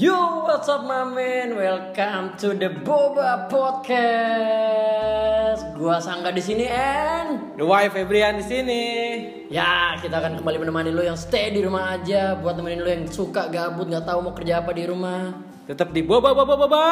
Yo, what's up my man? Welcome to the Boba Podcast. Gua Sangga di sini and The Wife Febrian di sini. ya kita akan kembali menemani lo yang stay di rumah aja buat nemenin lo yang suka gabut nggak tahu mau kerja apa di rumah. Tetap di Boba Boba Boba.